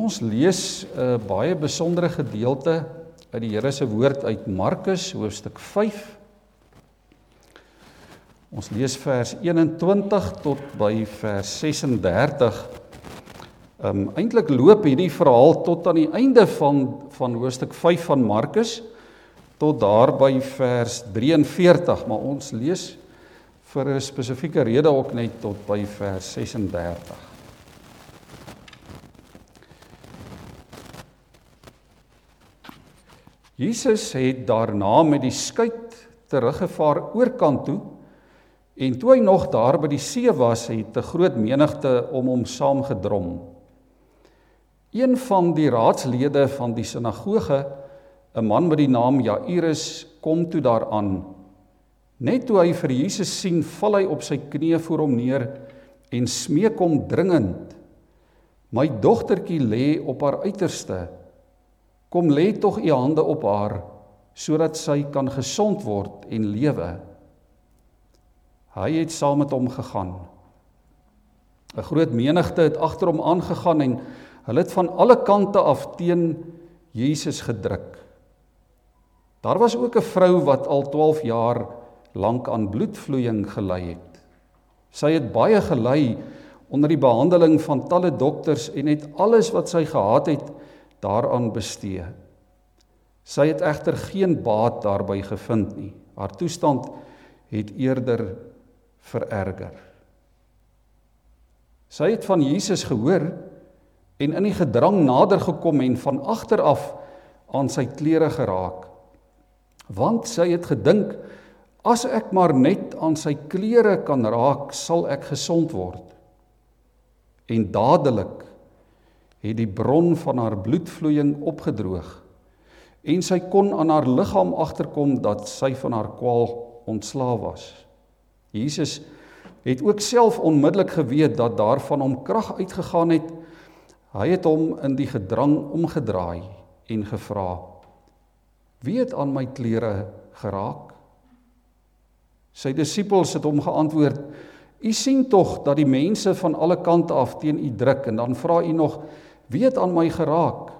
Ons lees 'n baie besondere gedeelte uit die Here se woord uit Markus hoofstuk 5. Ons lees vers 21 tot by vers 36. Ehm um, eintlik loop hierdie verhaal tot aan die einde van van hoofstuk 5 van Markus tot daar by vers 43, maar ons lees vir 'n spesifieke rede ook net tot by vers 36. Jesus het daarna met die skuit teruggevaar oorkant toe en toe hy nog daar by die see was, het 'n groot menigte om hom saamgedrom. Een van die raadslede van die sinagoge, 'n man met die naam Jairus, kom toe daaraan. Net toe hy vir Jesus sien, val hy op sy knieë voor hom neer en smeek hom dringend: "My dogtertjie lê op haar uiterste. Kom lê tog u hande op haar sodat sy kan gesond word en lewe." Hy het saam met hom gegaan. 'n Groot menigte het agter hom aangegaan en Hulle het van alle kante af teen Jesus gedruk. Daar was ook 'n vrou wat al 12 jaar lank aan bloedvloeiing gely het. Sy het baie gely onder die behandeling van talle dokters en het alles wat sy gehad het daaraan bestee. Sy het egter geen baat daarbey gevind nie. Haar toestand het eerder vererger. Sy het van Jesus gehoor en in die gedrang nader gekom en van agter af aan sy klere geraak. Want sy het gedink as ek maar net aan sy klere kan raak, sal ek gesond word. En dadelik het die bron van haar bloedvloeiing opgedroog en sy kon aan haar liggaam agterkom dat sy van haar kwaal ontslae was. Jesus het ook self onmiddellik geweet dat daar van hom krag uitgegaan het Hy het hom in die gedrang omgedraai en gevra: "Wie het aan my klere geraak?" Sy disippels het hom geantwoord: "U sien tog dat die mense van alle kante af teen u druk en dan vra u nog: Wie het aan my geraak?"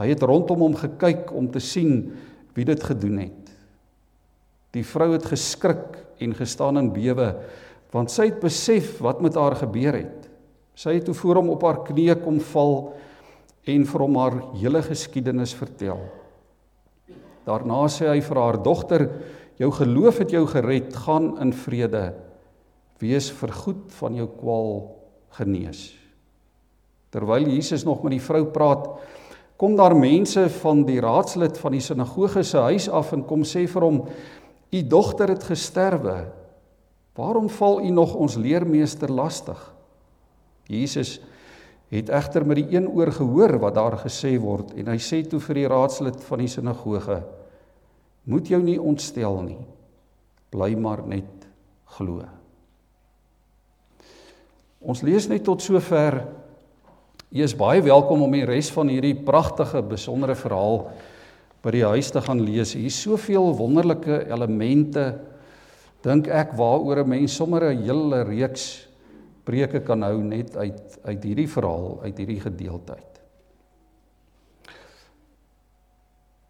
Hy het rondom hom gekyk om te sien wie dit gedoen het. Die vrou het geskrik en gestaan in bewe want sy het besef wat met haar gebeur het. Sy het toe voor hom op haar knieë kom val en vir hom haar hele geskiedenis vertel. Daarna sê hy vir haar dogter: "Jou geloof het jou gered, gaan in vrede. Wees vergoed van jou kwaal genees." Terwyl Jesus nog met die vrou praat, kom daar mense van die raadslid van die sinagoge se huis af en kom sê vir hom: "U dogter het gesterwe. Waarom val u nog ons leermeester lastig?" Jesus het egter met die een oor gehoor wat daar gesê word en hy sê toe vir die raadslid van die sinagoge moet jou nie ontstel nie bly maar net glo Ons lees net tot sover Jy is baie welkom om die res van hierdie pragtige besondere verhaal by die huis te gaan lees. Hier is soveel wonderlike elemente dink ek waaroor 'n mens sommer 'n hele reeks preke kan hou net uit uit hierdie verhaal, uit hierdie gedeelte uit.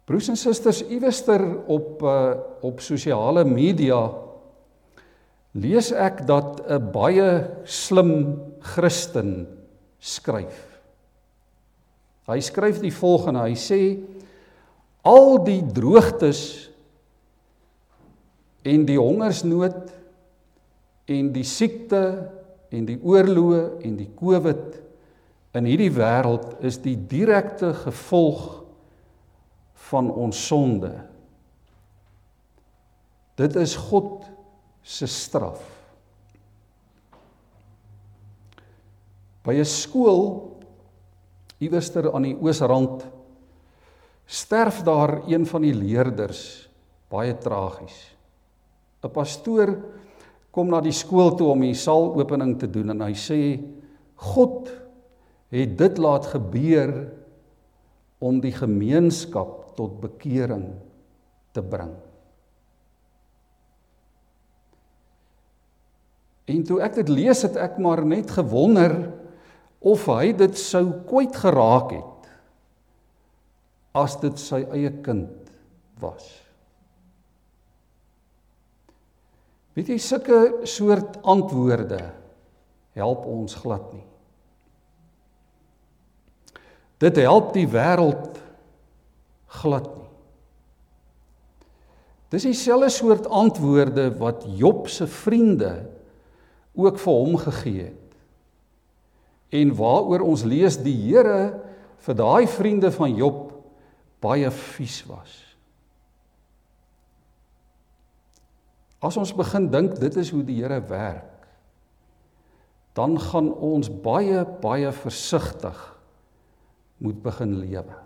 Broers en susters, iewester op uh op sosiale media lees ek dat 'n baie slim Christen skryf. Hy skryf die volgende, hy sê al die droogtes en die hongersnood en die siekte en die oorloë en die COVID in hierdie wêreld is die direkte gevolg van ons sonde. Dit is God se straf. By 'n skool iewerster aan die oosrand sterf daar een van die leerders baie tragies. 'n Pastoor kom na die skool toe om die saalopening te doen en hy sê God het dit laat gebeur om die gemeenskap tot bekering te bring. En toe ek dit lees het ek maar net gewonder of hy dit sou kwyt geraak het as dit sy eie kind was. Weet jy sulke soort antwoorde help ons glad nie. Dit help die wêreld glad nie. Dis dieselfde soort antwoorde wat Job se vriende ook vir hom gegee het. En waaroor ons lees die Here vir daai vriende van Job baie vies was. As ons begin dink dit is hoe die Here werk, dan gaan ons baie baie versigtig moet begin lewe.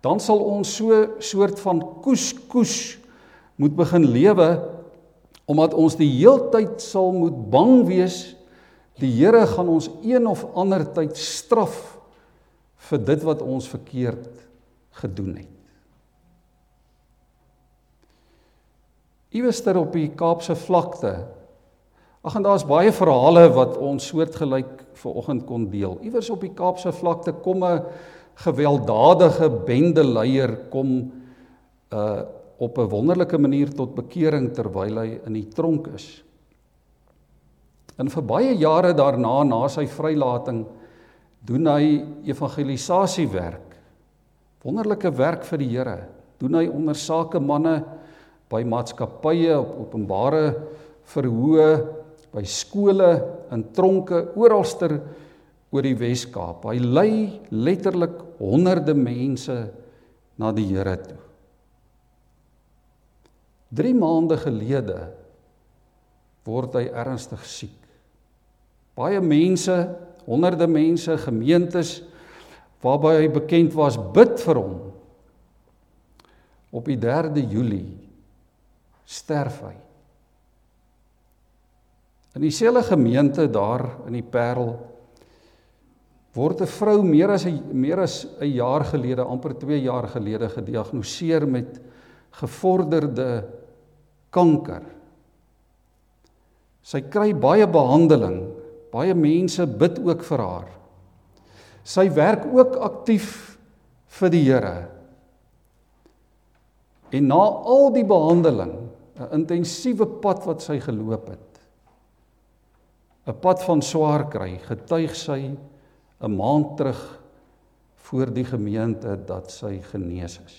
Dan sal ons so soort van koes koes moet begin lewe omdat ons die heeltyd sal moet bang wees die Here gaan ons een of ander tyd straf vir dit wat ons verkeerd gedoen het. Iewester op die Kaapse vlakte. Ag en daar's baie verhale wat ons soortgelyk vanoggend kon deel. Iewers op die Kaapse vlakte kom 'n gewelddadige bendeleier kom uh op 'n wonderlike manier tot bekering terwyl hy in die tronk is. En vir baie jare daarna na sy vrylating doen hy evangelisasiewerk. Wonderlike werk vir die Here. Doen hy onder sakemanne by maatskappye op openbare verhoë by skole in tronke oralster oor die Wes-Kaap. Hy lei letterlik honderde mense na die Here toe. 3 maande gelede word hy ernstig siek. Baie mense, honderde mense, gemeentes waarby hy bekend was, bid vir hom. Op die 3de Julie sterf hy. In dieselfde gemeente daar in die Parel word 'n vrou meer as 'n meer as 'n jaar gelede, amper 2 jaar gelede gediagnoseer met gevorderde kanker. Sy kry baie behandeling. Baie mense bid ook vir haar. Sy werk ook aktief vir die Here. En na al die behandeling 'n intensiewe pad wat sy geloop het. 'n Pad van swaar kry, getuig sy 'n maand terug voor die gemeente dat sy genees is.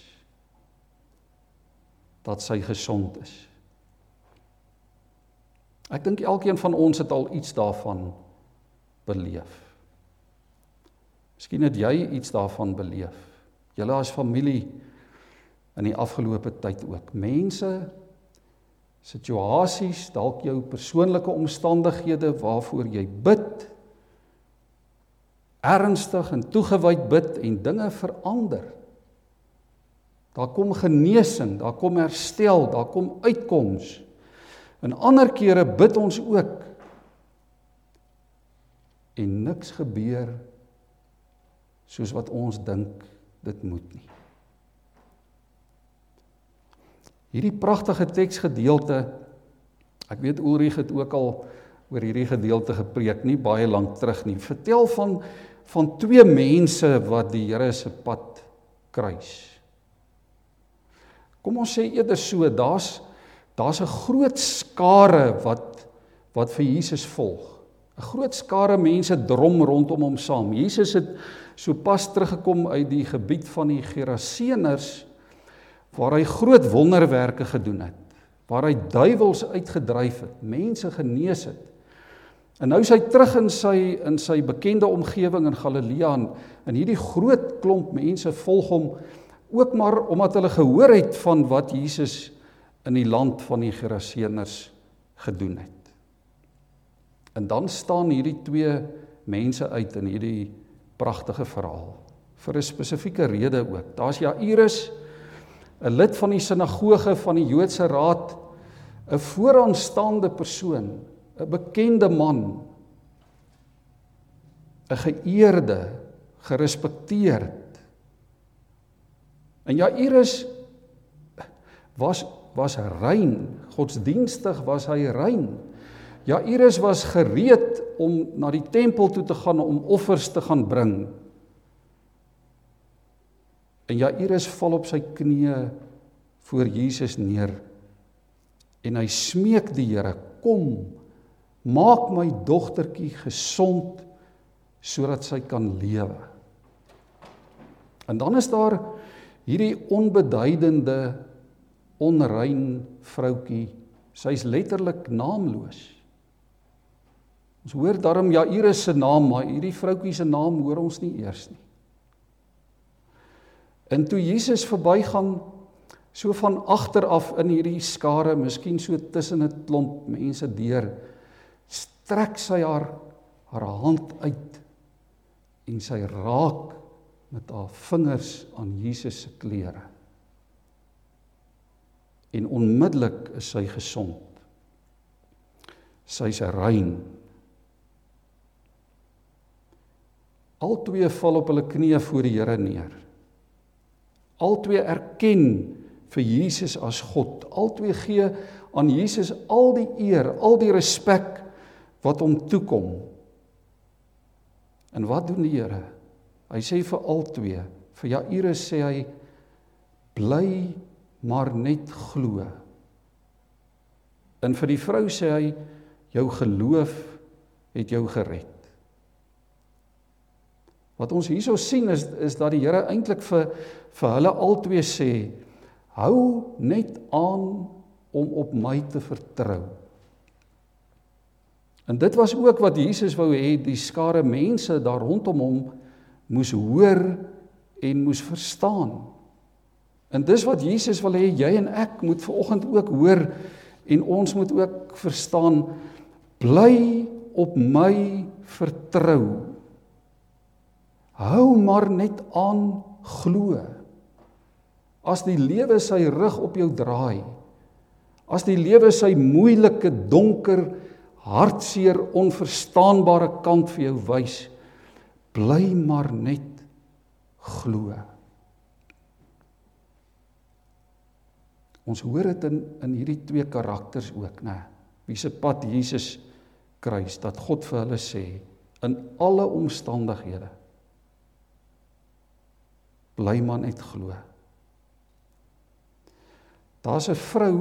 Dat sy gesond is. Ek dink elkeen van ons het al iets daarvan beleef. Miskien het jy iets daarvan beleef. Julle as familie in die afgelope tyd ook. Mense situasies, dalk jou persoonlike omstandighede waarvoor jy bid ernstig en toegewyd bid en dinge verander. Daar kom genesing, daar kom herstel, daar kom uitkoms. In ander kere bid ons ook en niks gebeur soos wat ons dink dit moet nie. Hierdie pragtige teksgedeelte ek weet Ulrich het ook al oor hierdie gedeelte gepreek nie baie lank terug nie. Vertel van van twee mense wat die Here se pad kruis. Kom ons sê eerder so, daar's daar's 'n groot skare wat wat vir Jesus volg. 'n Groot skare mense drom rondom hom saam. Jesus het sopas teruggekom uit die gebied van die Geraseners waar hy groot wonderwerke gedoen het, waar hy duiwels uitgedryf het, mense genees het. En nou is hy terug in sy in sy bekende omgewing in Galilea en, en hierdie groot klomp mense volg hom ook maar omdat hulle gehoor het van wat Jesus in die land van die Geraseners gedoen het. En dan staan hierdie twee mense uit in hierdie pragtige verhaal vir 'n spesifieke rede ook. Daar's Jairus 'n lid van die sinagoge van die Joodse raad, 'n vooraanstaande persoon, 'n bekende man, 'n geëerde, gerespekteerd. En Jairus was was rein, godsdienstig was hy rein. Jairus was gereed om na die tempel toe te gaan om offers te gaan bring. En Jairus val op sy knieë voor Jesus neer. En hy smeek die Here, kom, maak my dogtertjie gesond sodat sy kan lewe. En dan is daar hierdie onbeduidende onrein vroutjie. Sy's letterlik naamloos. Ons hoor daarom Jairus se naam, maar hierdie vroutjie se naam hoor ons nie eers nie. En toe Jesus verbygaan so van agter af in hierdie skare, miskien so tussen 'n klomp mense deur, strek sy haar haar hand uit en sy raak met haar vingers aan Jesus se klere. En onmiddellik is sy gesond. Sy's rein. Albei val op hulle knieë voor die Here neer. Albei erken vir Jesus as God. Albei gee aan Jesus al die eer, al die respek wat hom toekom. En wat doen die Here? Hy sê vir albei, vir Jairus sê hy bly maar net glo. En vir die vrou sê hy jou geloof het jou gered. Wat ons hierso sien is is dat die Here eintlik vir vir hulle albei sê hou net aan om op my te vertrou. En dit was ook wat Jesus wou hê die skare mense daar rondom hom moes hoor en moes verstaan. En dis wat Jesus wil hê jy en ek moet vanoggend ook hoor en ons moet ook verstaan bly op my vertrou. Hou maar net aan glo. As die lewe sy rug op jou draai, as die lewe sy moeilike donker hartseer onverstaanbare kant vir jou wys bly maar net glo ons hoor dit in in hierdie twee karakters ook nê wie se pad Jesus kruis dat God vir hulle sê in alle omstandighede bly maar net glo daar's 'n vrou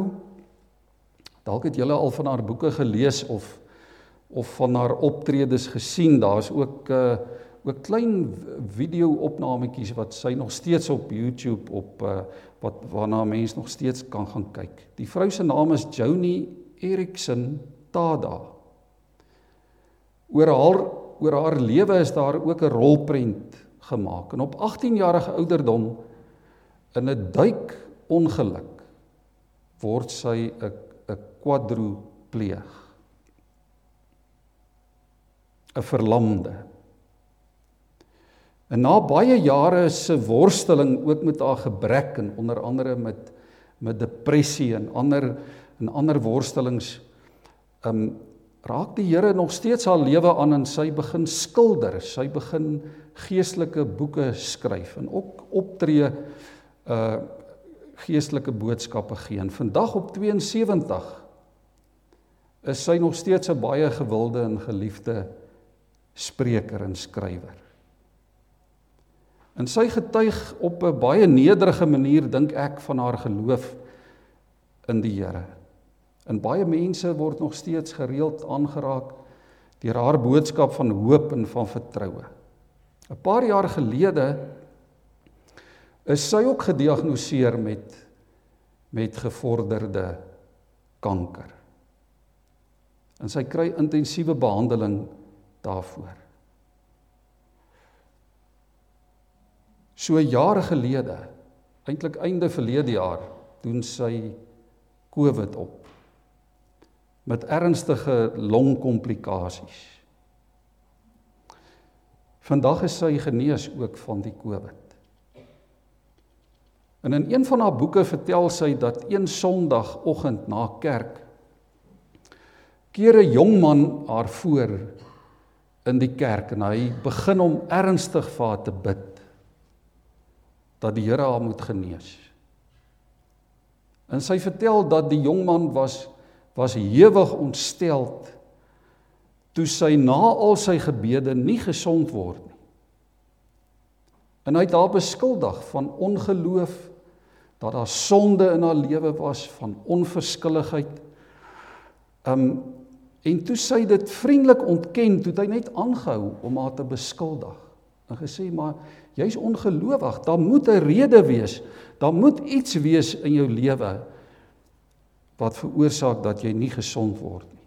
Dalk het julle al van haar boeke gelees of of van haar optredes gesien. Daar's ook 'n uh, ook klein video opnametjies wat sy nog steeds op YouTube op uh, wat waarna mense nog steeds kan gaan kyk. Die vrou se naam is Joni Erickson Tada. Oor haar oor haar lewe is daar ook 'n rolprent gemaak en op 18 jarige ouderdom in 'n duik ongeluk word sy 'n 'n kwadropleeg. 'n verlamde. En na baie jare se worsteling ook met haar gebrek en onder andere met met depressie en ander en ander worstelings um raak die Here nog steeds haar lewe aan en sy begin skilder, sy begin geestelike boeke skryf en ook optree uh geestelike boodskappe gee. En vandag op 72 is sy nog steeds 'n baie gewilde en geliefde spreker en skrywer. En sy getuig op 'n baie nederige manier dink ek van haar geloof in die Here. En baie mense word nog steeds gereeld aangeraak deur haar boodskap van hoop en van vertroue. 'n Paar jaar gelede is sy ook gediagnoseer met met gevorderde kanker. En sy kry intensiewe behandeling daarvoor. So jare gelede, eintlik einde verlede jaar, doen sy COVID op met ernstige longkomplikasies. Vandag is sy genees ook van die COVID. En in een van haar boeke vertel sy dat een Sondagoggend na kerk keer 'n jong man haar voor in die kerk en hy begin om ernstig vir haar te bid dat die Here haar moet genees. En sy vertel dat die jong man was was hewig ontsteld toe sy na al sy gebede nie gesond word nie. En hy het haar beskuldig van ongeloof dat daar sonde in haar lewe was van onverskilligheid. Um en toe sy dit vriendelik ontken, toe hy net aangehou om haar te beskuldig en gesê maar jy's ongelowig, daar moet 'n rede wees. Daar moet iets wees in jou lewe wat veroorsaak dat jy nie gesond word nie.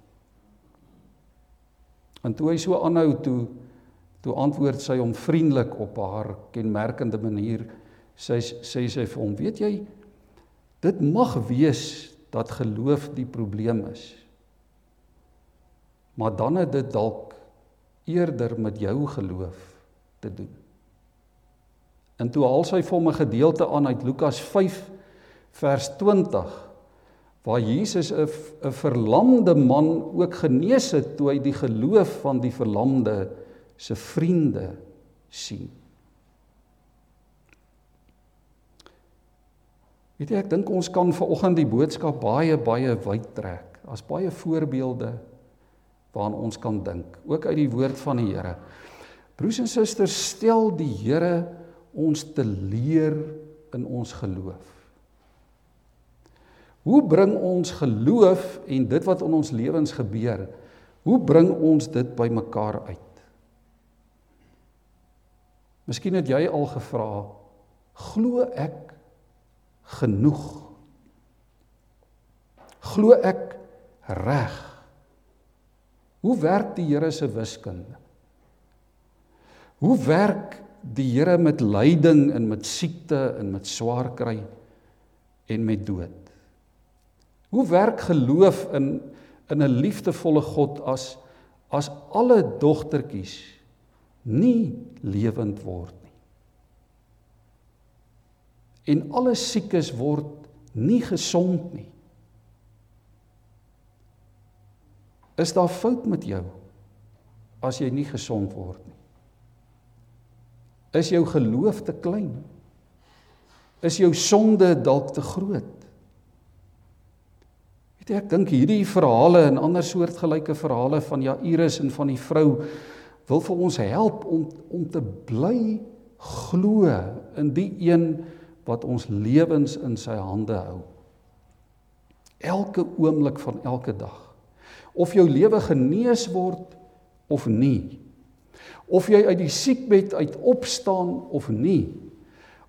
En toe hy so aanhou toe toe antwoord sy hom vriendelik op haar kenmerkende manier sy sê sy vir hom, weet jy, dit mag wees dat geloof die probleem is. Maar dan het dit dalk eerder met jou geloof te doen. En toe haal sy vir hom 'n gedeelte aan uit Lukas 5 vers 20 waar Jesus 'n 'n verlamde man ook genees het toe hy die geloof van die verlamde se vriende sien. Weet jy, ek dink ons kan vanoggend die boodskap baie baie wyd trek. Daar's baie voorbeelde waaraan ons kan dink, ook uit die woord van die Here. Broers en susters, stel die Here ons te leer in ons geloof. Hoe bring ons geloof en dit wat in ons lewens gebeur, hoe bring ons dit bymekaar uit? Miskien het jy al gevra, glo ek genoeg? Glo ek reg? Hoe werk die Here se wiskunde? Hoe werk die Here met lyding en met siekte en met swaar kry en met dood? Hoe werk geloof in in 'n liefdevolle God as as alle dogtertjies nie lewend word en alle siekes word nie gesond nie. Is daar fout met jou as jy nie gesond word nie? Is jou geloof te klein? Is jou sonde dalk te groot? Weet jy, ek dink hierdie verhale en ander soortgelyke verhale van Jairus en van die vrou wil vir ons help om om te bly glo in die een wat ons lewens in sy hande hou. Elke oomblik van elke dag. Of jou lewe genees word of nie. Of jy uit die siekbed uit opstaan of nie.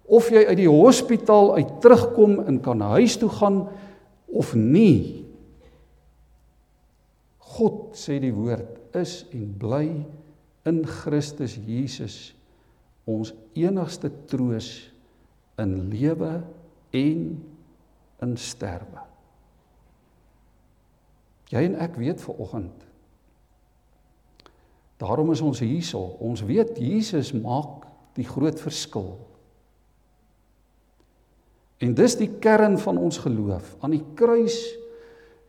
Of jy uit die hospitaal uit terugkom en kan huis toe gaan of nie. God sê die woord is en bly in Christus Jesus ons enigste troos in lewe en in sterwe. Jy en ek weet ver oggend. Daarom is ons hierso. Ons weet Jesus maak die groot verskil. En dis die kern van ons geloof. Aan die kruis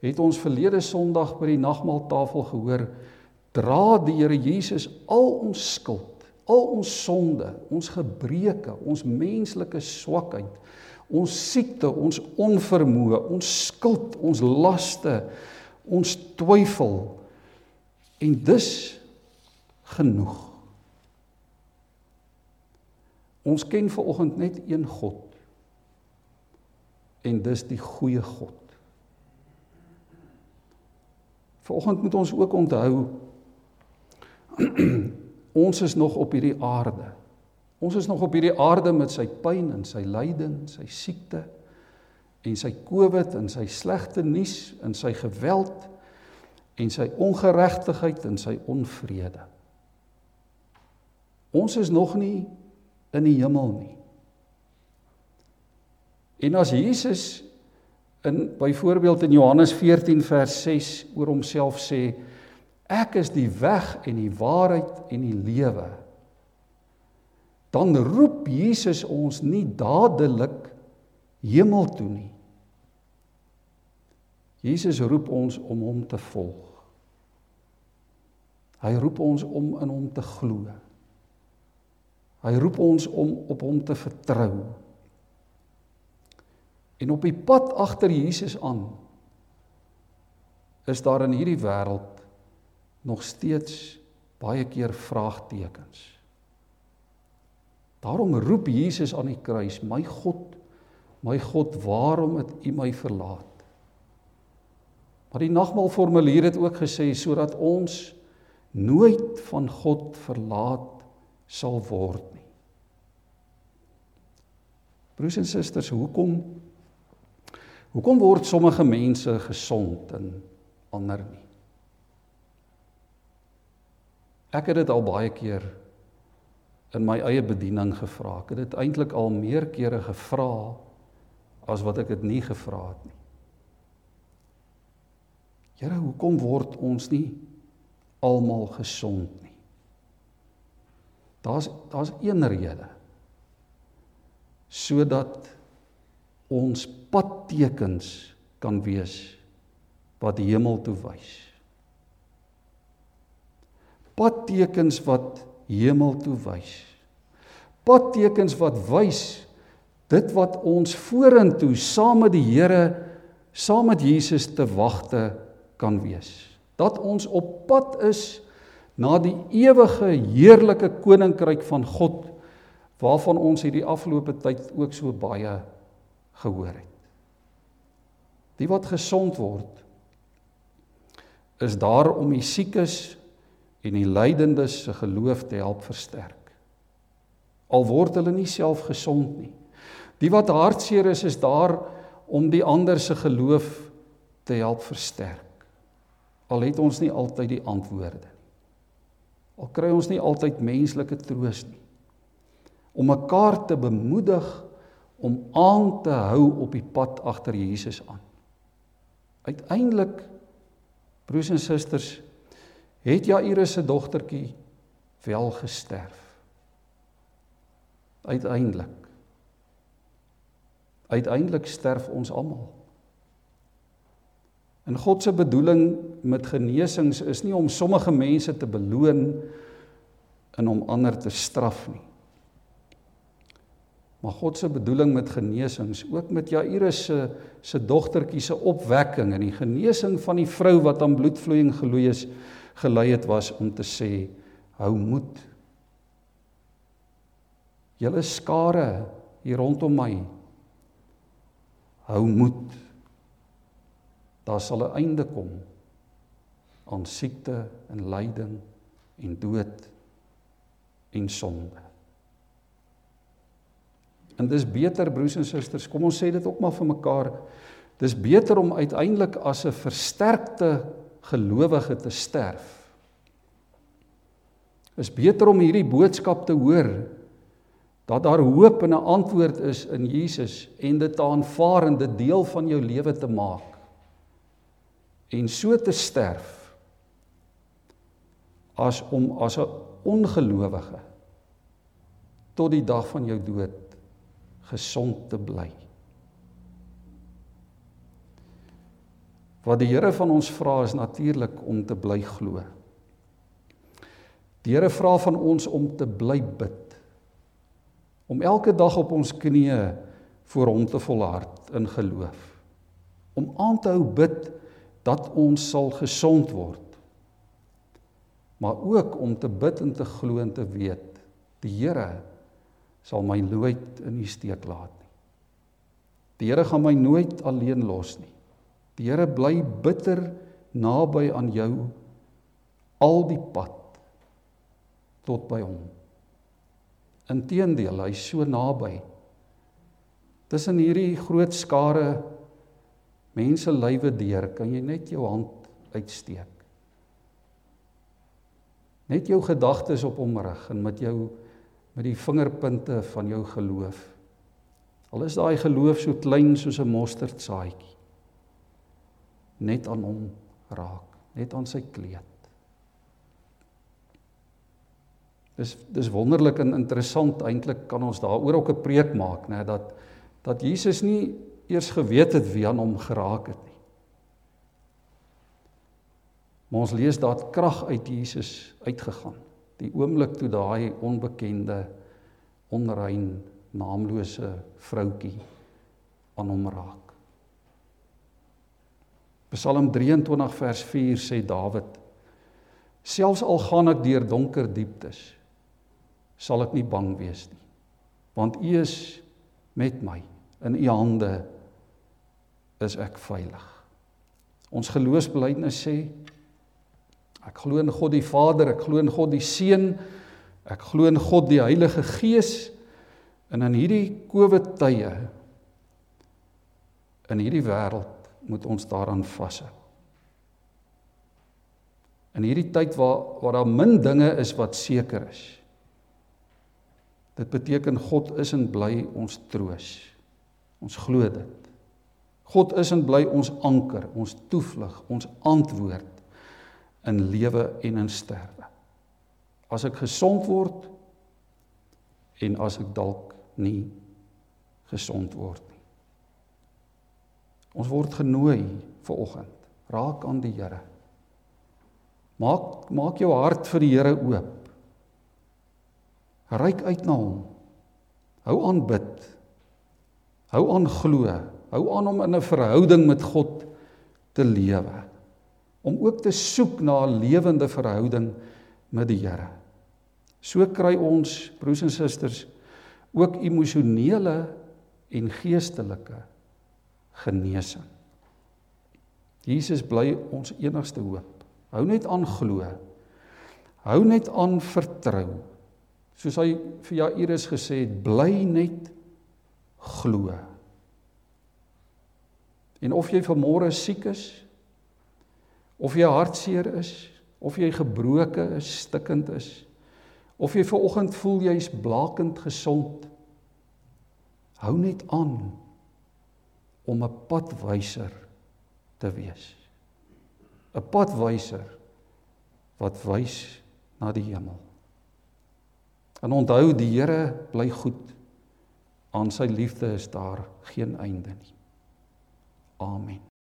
het ons verlede Sondag by die nagmaaltafel gehoor, dra die Here Jesus al ons skuld al ons sonde, ons gebreke, ons menslike swakheid, ons siekte, ons onvermoë, ons skuld, ons laste, ons twyfel en dis genoeg. Ons ken ver oggend net een God. En dis die goeie God. Vanoggend moet ons ook onthou Ons is nog op hierdie aarde. Ons is nog op hierdie aarde met sy pyn en sy lyding, sy siekte en sy COVID en sy slegte nuus en sy geweld en sy ongeregtigheid en sy onvrede. Ons is nog nie in die hemel nie. En as Jesus in byvoorbeeld in Johannes 14 vers 6 oor homself sê Ek is die weg en die waarheid en die lewe. Dan roep Jesus ons nie dadelik hemel toe nie. Jesus roep ons om hom te volg. Hy roep ons om in hom te glo. Hy roep ons om op hom te vertrou. En op die pad agter Jesus aan is daar in hierdie wêreld nog steeds baie keer vraagtekens. Daarom roep Jesus aan die kruis: "My God, my God, waarom het U my verlaat?" Maar die nagmaalformulier het ook gesê sodat ons nooit van God verlaat sal word nie. Broers en susters, hoekom hoekom word sommige mense gesond en ander nie? Ek het dit al baie keer in my eie bediening gevra. Ek het dit eintlik al meer kere gevra as wat ek dit nie gevra het nie. Here, hoekom word ons nie almal gesond nie? Daar's daar's een rede. Sodat ons padtekens kan wees wat die hemel toe wys. Padtekens wat hemel toe wys. Padtekens wat wys dit wat ons vorentoe saam met die Here, saam met Jesus te wagte kan wees. Dat ons op pad is na die ewige heerlike koninkryk van God waarvan ons hierdie afgelope tyd ook so baie gehoor het. Die wat gesond word is daar om die siekes en die lydendes se geloof te help versterk. Al word hulle nie self gesond nie. Die wat hartseer is is daar om die ander se geloof te help versterk. Al het ons nie altyd die antwoorde Al kry ons nie altyd menslike troos nie. Om mekaar te bemoedig om aan te hou op die pad agter Jesus aan. Uiteindelik broers en susters het Jairus se dogtertjie wel gesterf. Uiteindelik. Uiteindelik sterf ons almal. En God se bedoeling met genesings is nie om sommige mense te beloon en om ander te straf nie. Maar God se bedoeling met genesings, ook met Jairus se se dogtertjie se opwekking en die genesing van die vrou wat aan bloedvloeiing geloei is, gelei het was om te sê hou moed. Julle skare hier rondom my hou moed daar sal 'n einde kom aan siekte en lyding en dood en sonde. En dis beter broers en susters, kom ons sê dit ook maar vir mekaar. Dis beter om uiteindelik as 'n versterkte gelowige te sterf. Is beter om hierdie boodskap te hoor dat daar hoop en 'n antwoord is in Jesus en dit aanvaar en dit deel van jou lewe te maak en so te sterf as om as 'n ongelowige tot die dag van jou dood gesond te bly. Wat die Here van ons vra is natuurlik om te bly glo. Die Here vra van ons om te bly bid. Om elke dag op ons knieë voor hom te volhard in geloof. Om aan te hou bid dat ons sal gesond word. Maar ook om te bid en te glo en te weet die Here sal my nooit in die steek laat nie. Die Here gaan my nooit alleen los nie. Die Here bly bitter naby aan jou al die pad tot by hom. Inteendeel, hy's so naby. Tussen hierdie groot skare mense lywe deur, kan jy net jou hand uitsteek. Net jou gedagtes op hom rig en met jou met die vingerpunte van jou geloof. Al is daai geloof so klein soos 'n mosterdsaadjie. Net aan hom raak, net aan sy kleed. Dis dis wonderlik en interessant eintlik kan ons daaroor ook 'n preek maak, né, dat dat Jesus nie eers geweet het wie aan hom geraak het nie. Maar ons lees dat krag uit Jesus uitgegaan. Die oomblik toe daai onbekende onrein naamlose vroutkie aan hom raak. Psalm 23 vers 4 sê Dawid: Selfs al gaan ek deur donker dieptes, sal ek nie bang wees nie, want U is met my. In U hande is ek veilig. Ons geloofsbelijdenis sê ek glo in God die Vader, ek glo in God die Seun, ek glo in God die Heilige Gees en in hierdie COVID tye in hierdie wêreld moet ons daaraan vashou. In hierdie tyd waar waar daar min dinge is wat seker is. Dit beteken God is en bly ons troos. Ons glo dit. God is en bly ons anker, ons toevlug, ons antwoord in lewe en in sterwe. As ek gesond word en as ek dalk nie gesond word nie. Ons word genooi vir oggend. Raak aan die Here. Maak maak jou hart vir die Here oop. Ryk uit na hom. Hou aan bid. Hou aan glo. Hou aan om in 'n verhouding met God te lewe. Om ook te soek na 'n lewende verhouding met die Here. So kry ons broers en susters ook emosionele en geestelike genesing. Jesus bly ons enigste hoop. Hou net aan glo. Hou net aan vertrou. Soos hy vir Jairus gesê het, bly net glo. En of jy vanmôre siek is, of jy hartseer is, of jy gebroke is, stikkend is, of jy ver oggend voel jy's blakend gesond, hou net aan om 'n padwyser te wees. 'n Padwyser wat wys na die hemel. En onthou die Here bly goed. Aan sy liefde is daar geen einde nie. Amen.